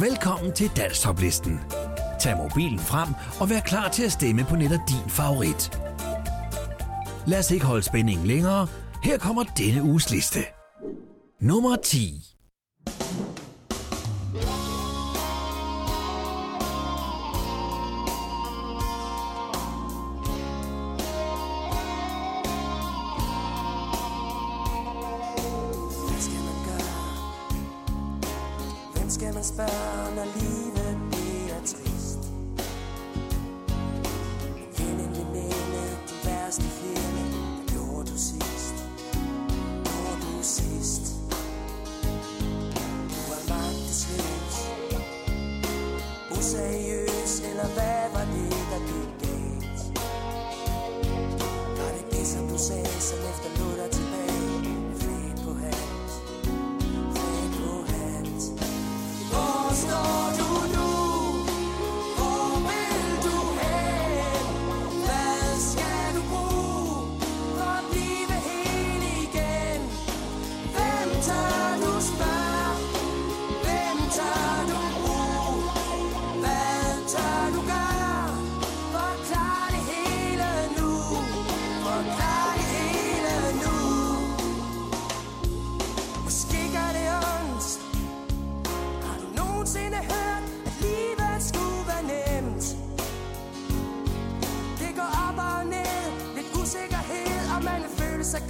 Velkommen til Danstoplisten. Tag mobilen frem og vær klar til at stemme på netop din favorit. Lad os ikke holde spændingen længere. Her kommer denne uges liste. Nummer 10.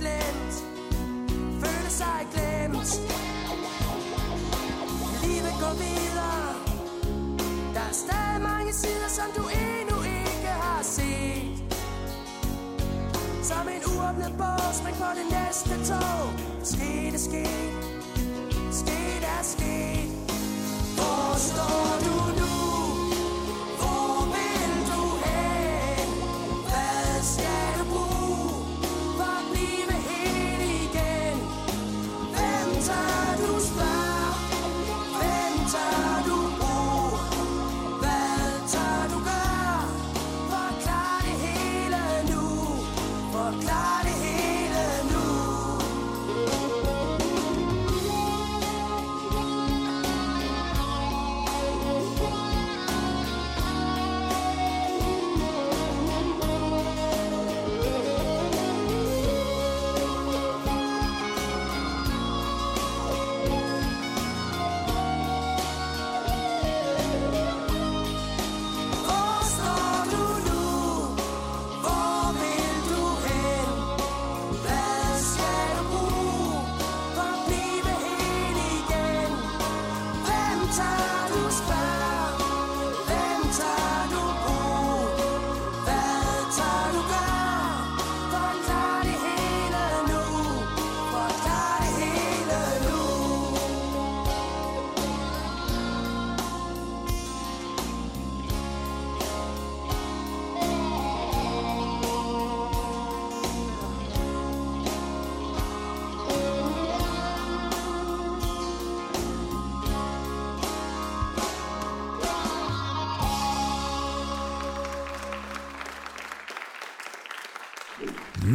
glemt. Føle sig glemt. Livet går videre. Der er stadig mange sider, som du endnu ikke har set. Som en uåbnet bog, spring på det næste tog. Sket er sket Sket er sket. Hvor står du?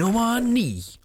nummer 9.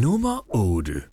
Nummer 8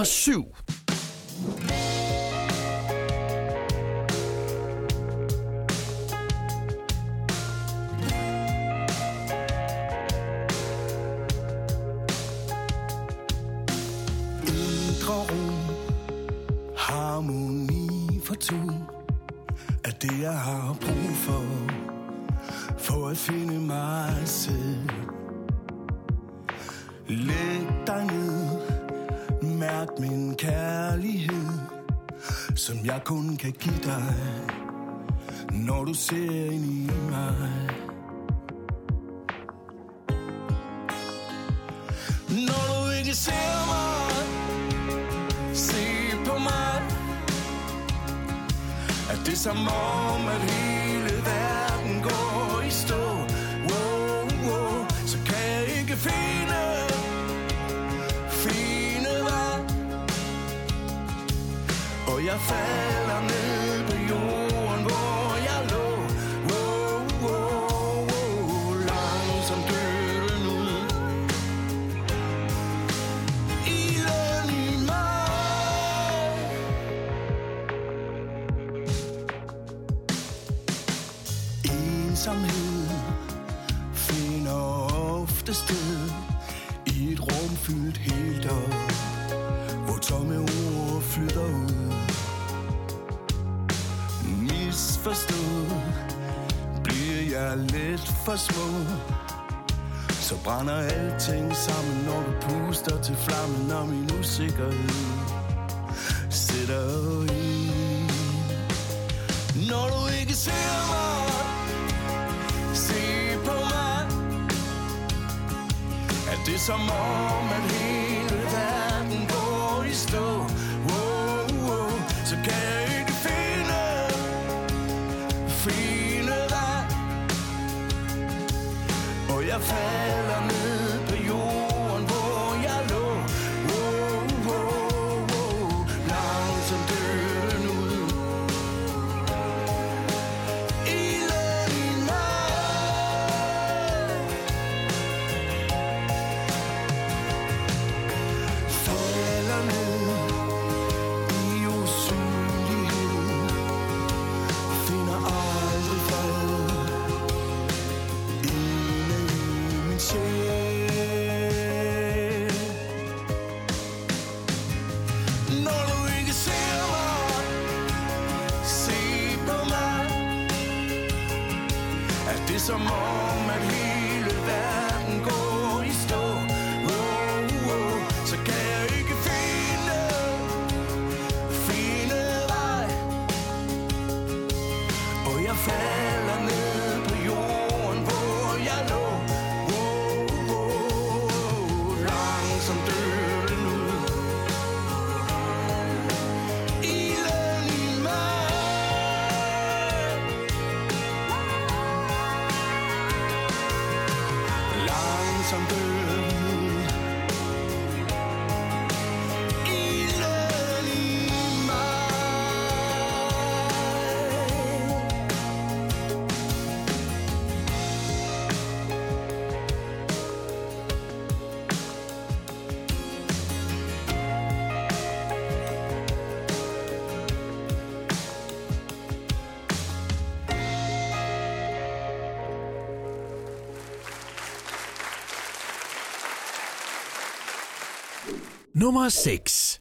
nummer 7. som jeg kun kan give dig, når du ser ind i mig. Når du ikke ser mig, se på mig, at det er som om, at hele à faire misforstået Bliver jeg lidt for små Så brænder alting sammen Når du puster til flammen Og min usikkerhed. Sætter i. Når du ikke ser mig Se på mig Er det som om at hele fell on me. Nummer 6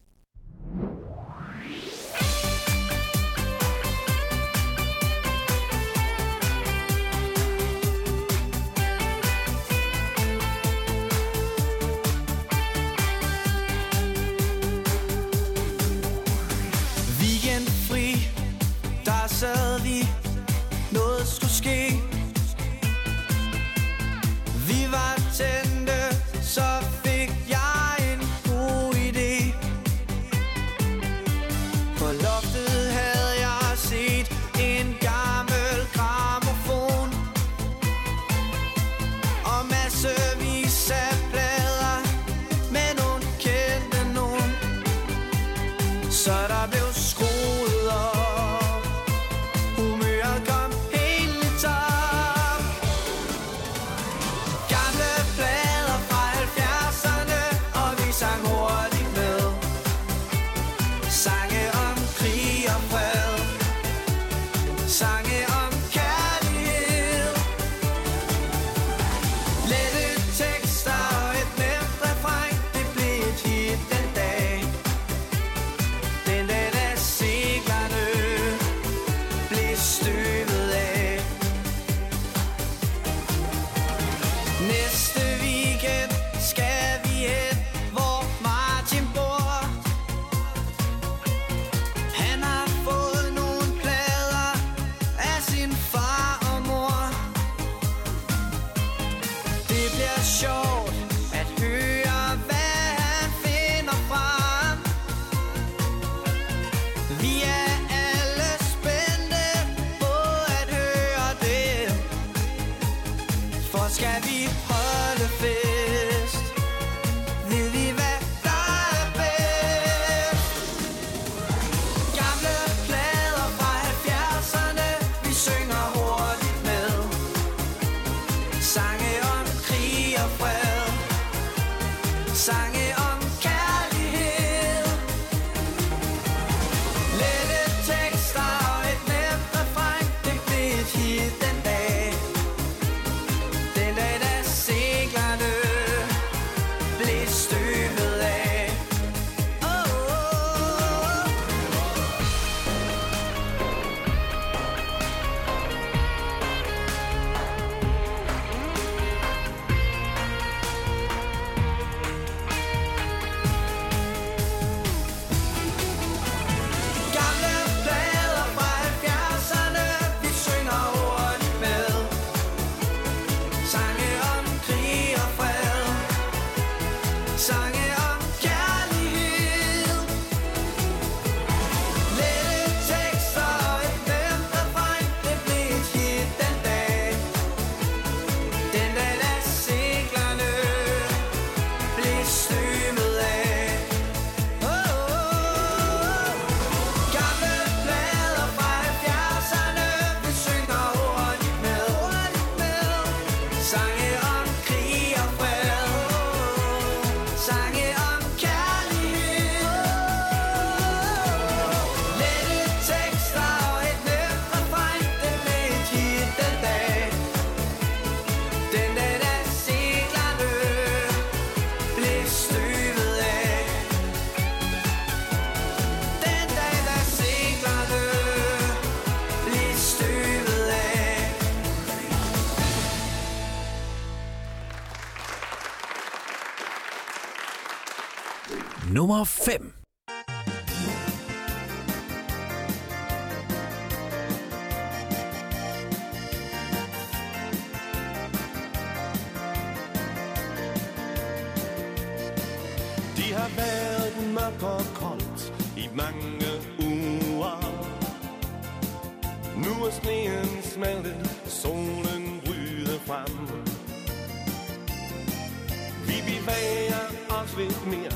smager også lidt mere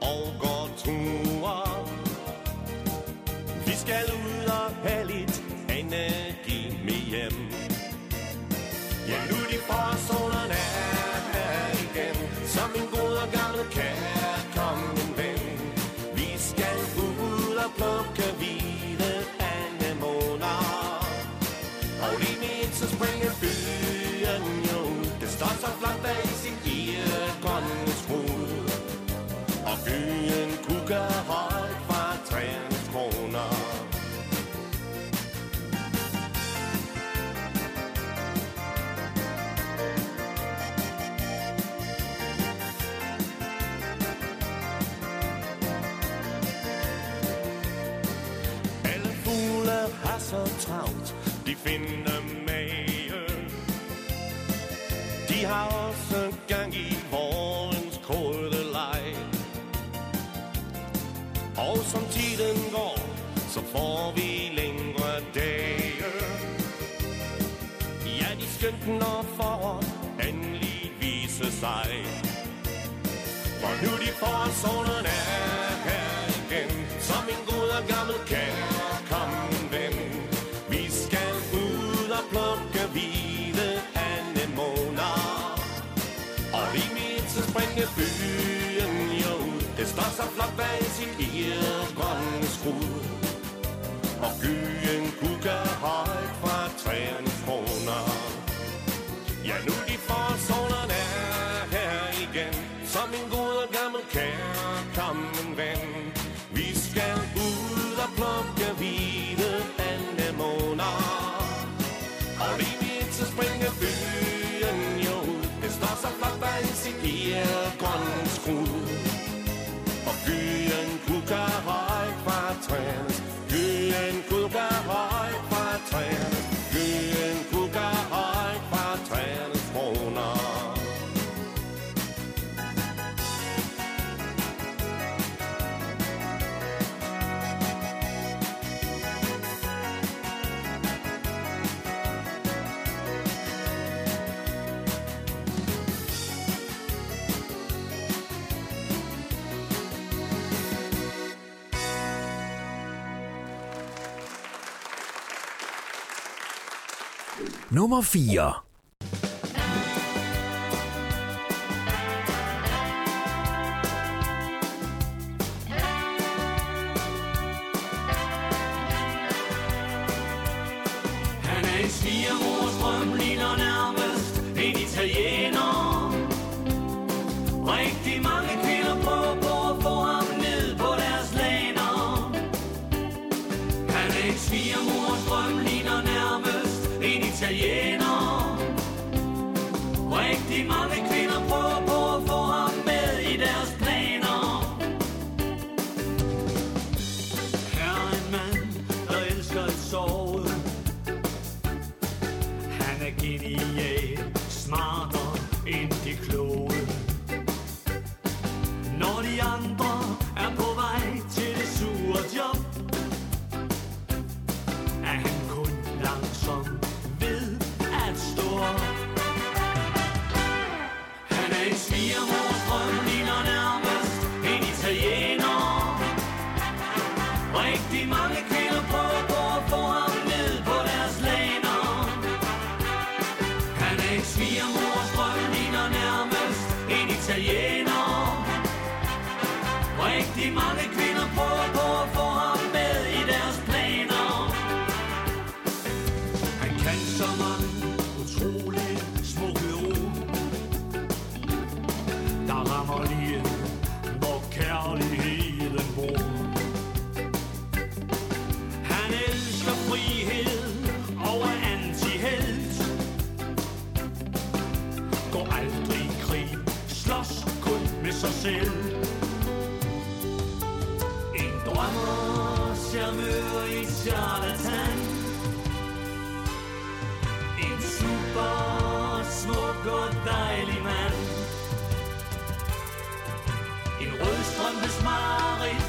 og går ture. Vi skal ud og have lidt energi med hjem. Ja, nu de forsolerne er her igen, som en god og gammel kærkommen ven. Vi skal ud og plukke så travlt, de finder magen. De har også gang i vårens kolde leg. Og som tiden går, så får vi længere dage. Ja, de skønt når foråret endelig viser sig. For nu de får solen er her igen, som en god og gammel kærlighed. står så flot bag sin egen grønne skrud. Og gyd Nummer 4 godt dejlig mand. En rødstrømpes mareridt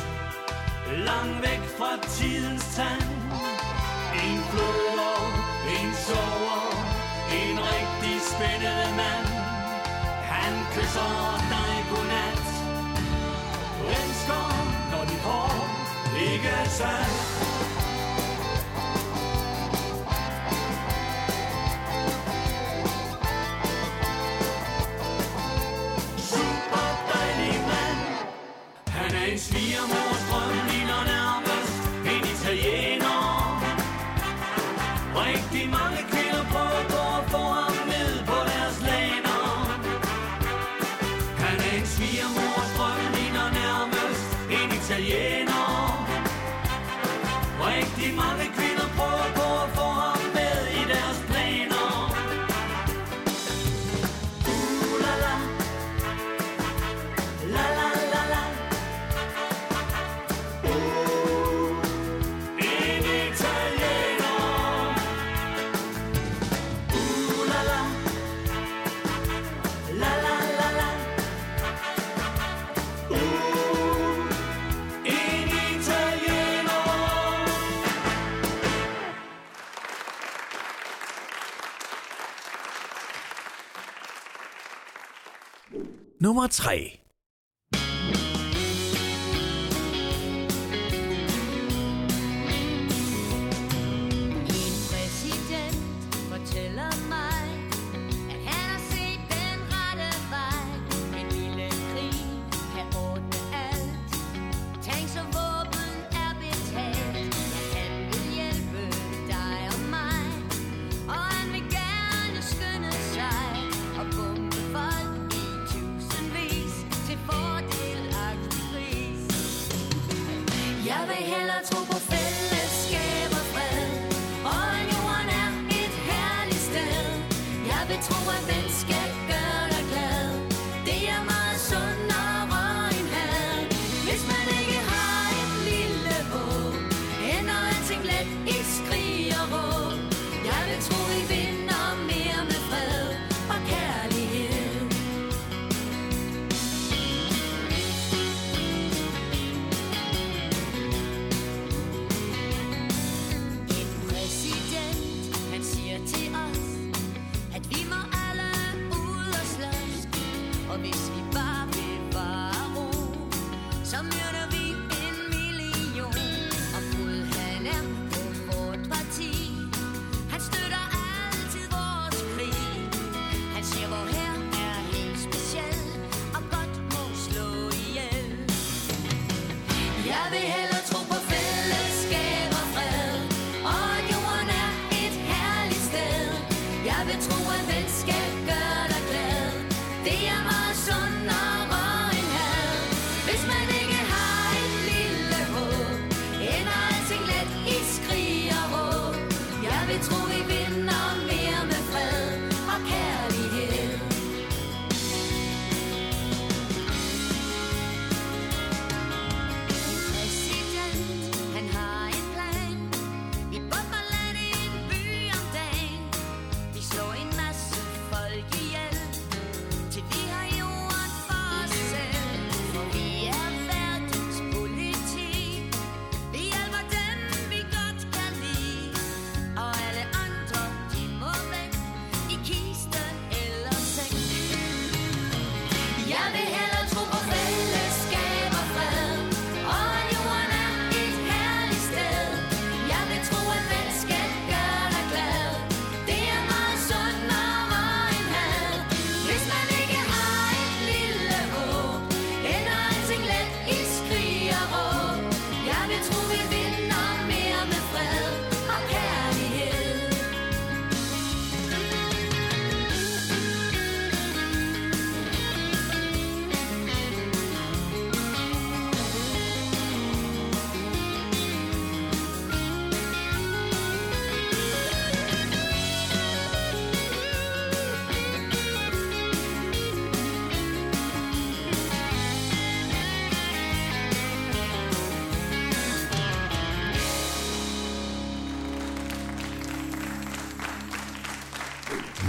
Lang væk fra tidens tand. En flodår, en sover En rigtig spændende mand. Han kysser dig godnat. Rensker, når dit hår ikke er sat nummer 3.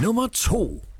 Nummer 2.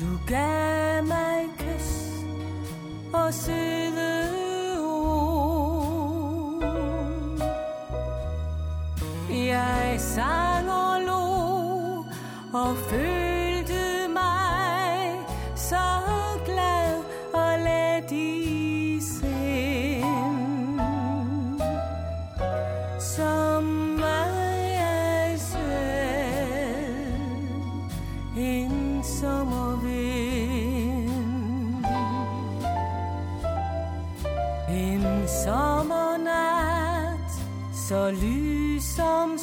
Du gav mig kys og søde ord. Jeg sang og lo og følte some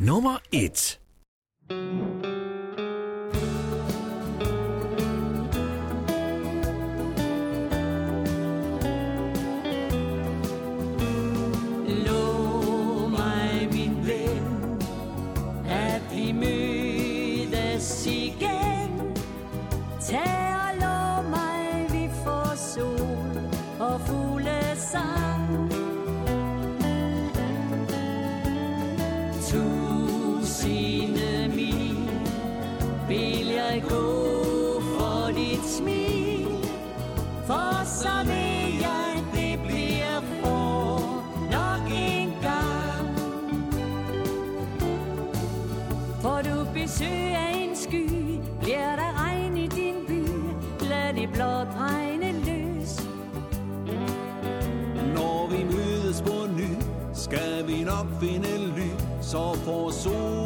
nummer 1. finde lys og få sol.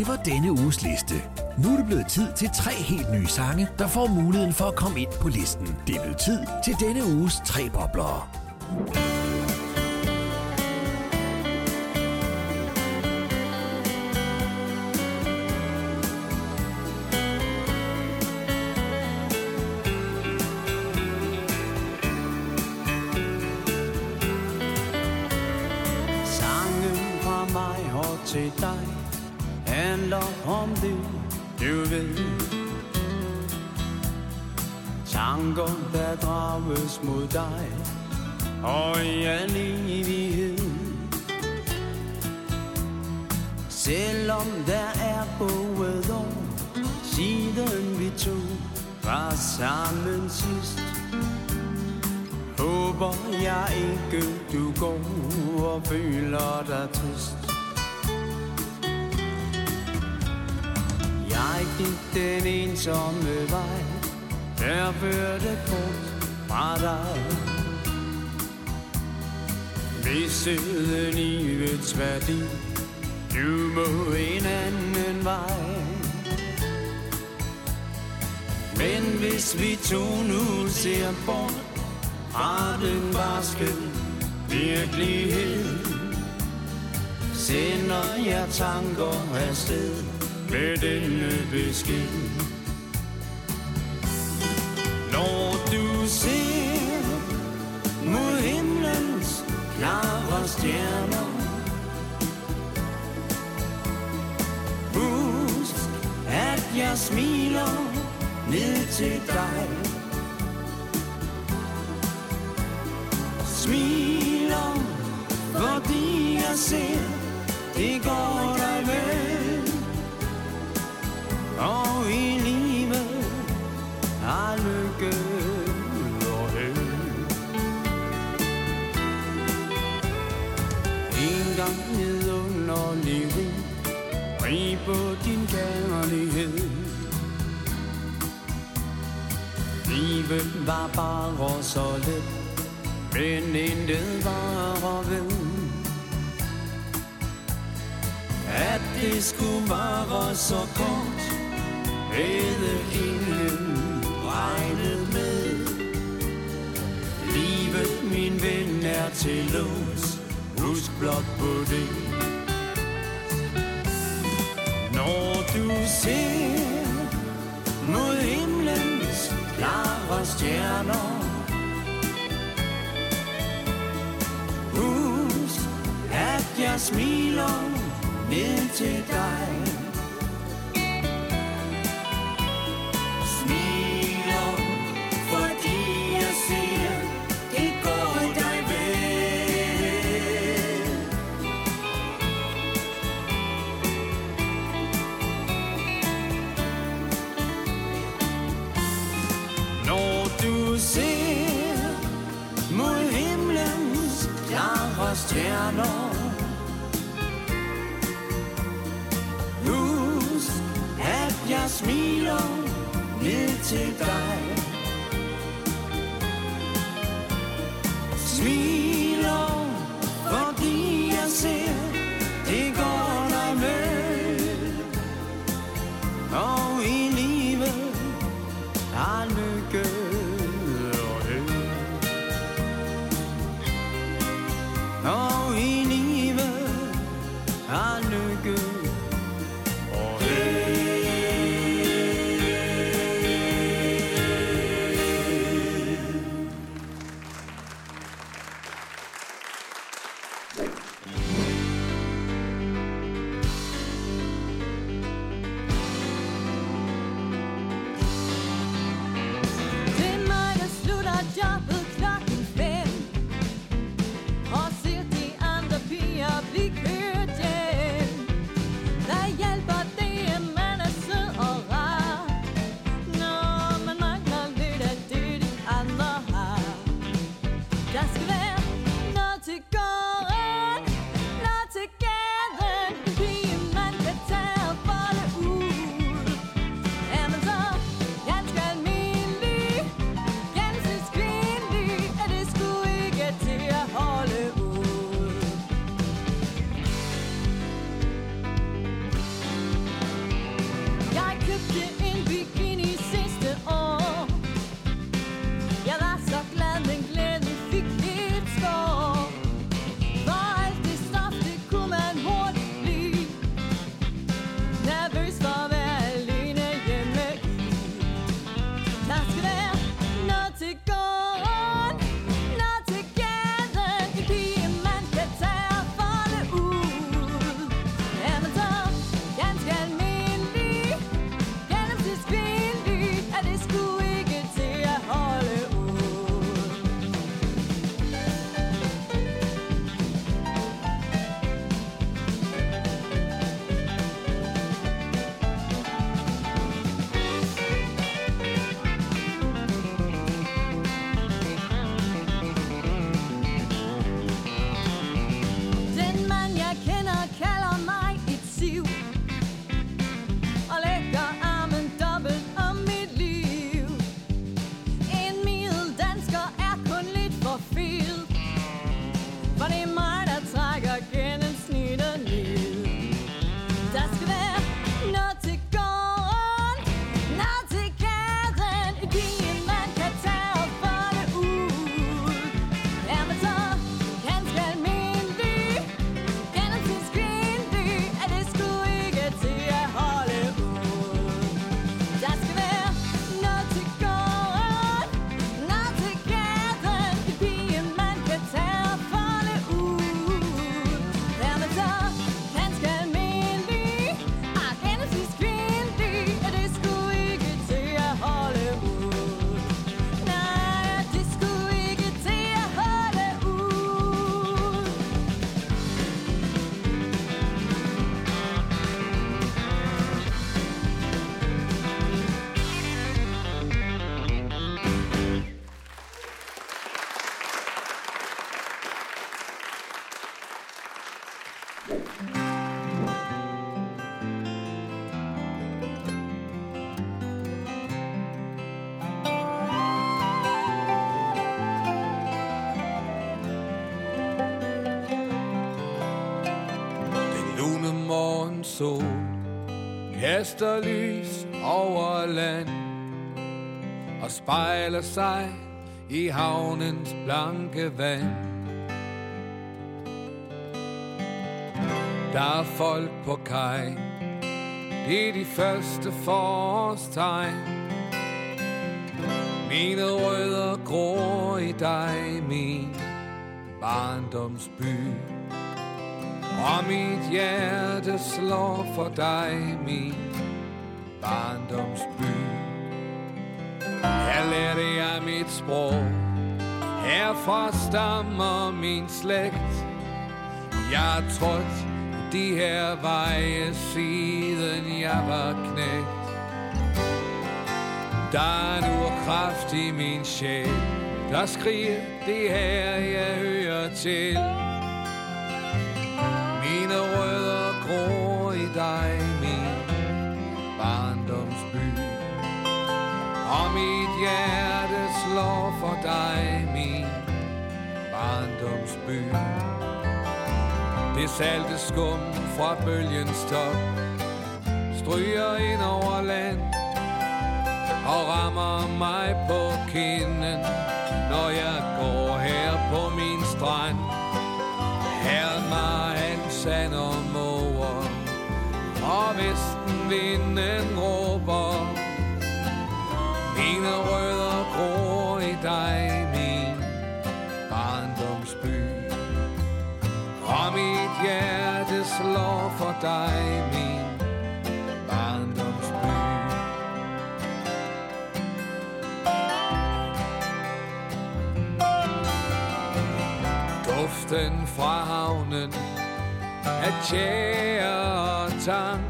Det var denne uges liste. Nu er det blevet tid til tre helt nye sange, der får muligheden for at komme ind på listen. Det er blevet tid til denne uges tre boblere. Ensomme vej, der førte bort fra dig. Missede livets værdi, du må en anden vej. Men hvis vi to nu ser bort fra den barske virkelighed, sender jeg tanker afsted med denne besked. Når du ser mod himlens klare stjerner, husk at jeg smiler ned til dig. Smiler, fordi jeg ser, det går dig vel. Og i livet Livet var bare så let, men intet var ved. At det skulle være så kort, havde ingen regnet med. Livet, min ven, er til lås, husk blot på det. Når du ser stjerner, Husk, at jeg smiler ned til dig. Kaster lys over land Og spejler sig i havnens blanke vand. Der er folk på kaj. Det er de første forårstegn. Mine rødder gror i dig, min barndomsby. Og mit hjerte slår for dig, min barndomsby. Her lærte jeg mit sprog. Herfra stammer min slægt. Jeg er trådt de her veje siden jeg var knægt. Der er nu kraft i min sjæl. Der skriger det her jeg hører til. Mine rødder gror i dig. Og hjerte slår for dig min barndomsby. Det salte skum fra bølgens top Stryger ind over land Og rammer mig på kinden Når jeg går her på min strand. Her mig alt sand og måger Og vesten vinden råber mine rødder gror i dig, min barndomsby og mit hjerte slår for dig, min barndomsby. Duften fra havnen af tjære og tang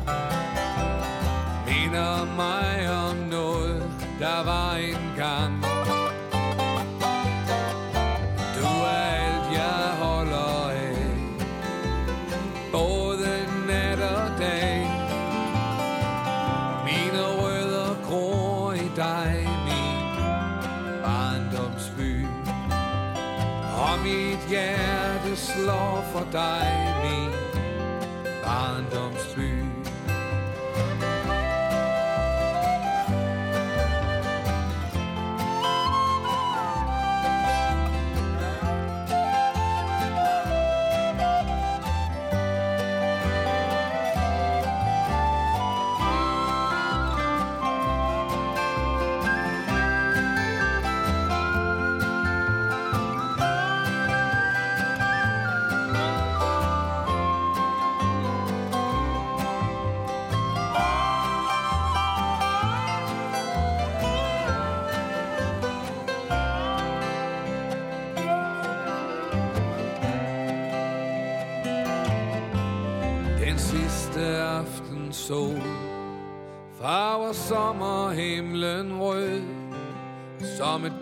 minder mig om slår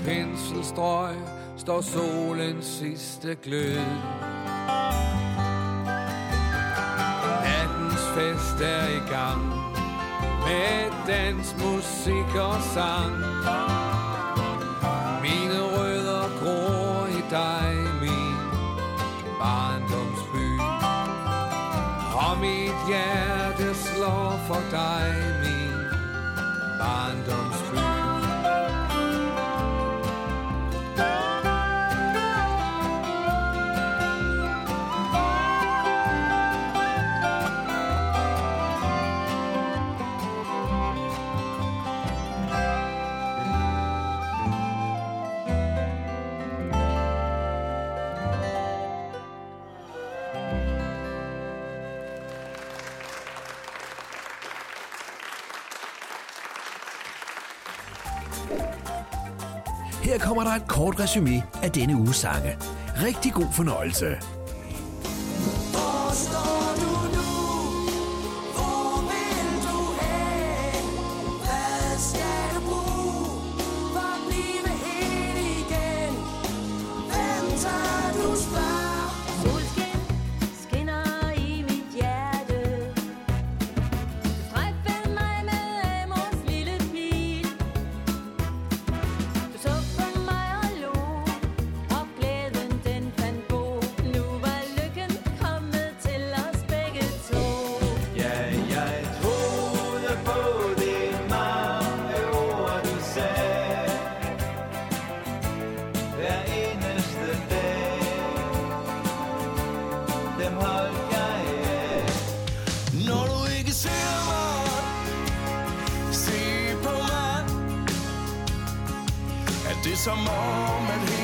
penselstrøg Står solens sidste glød. Nattens fest er i gang Med dans, musik og sang. Et kort resume af denne uges sange. Rigtig god fornøjelse. Det som om,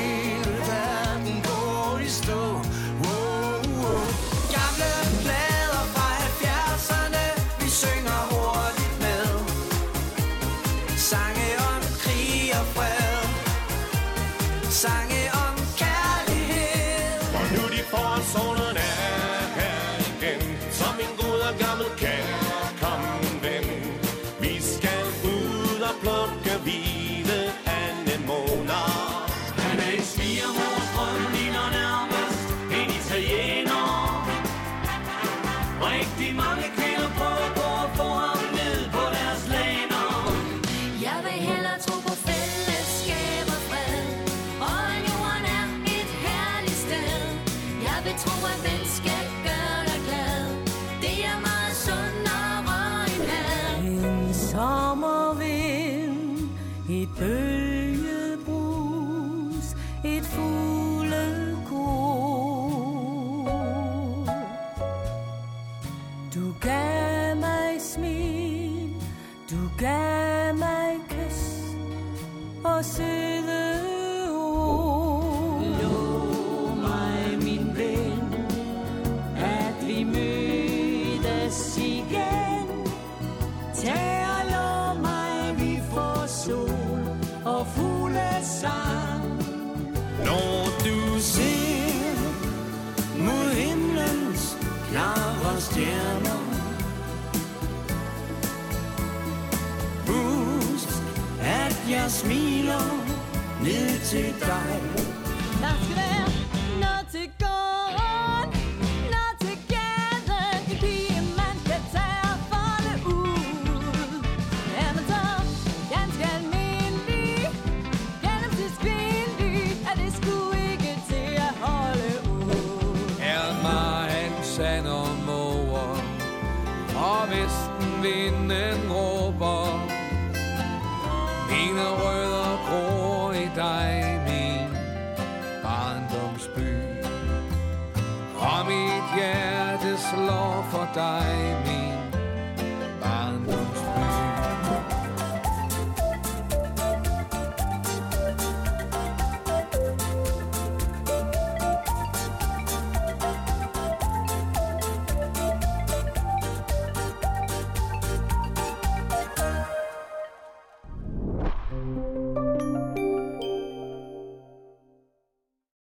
og søde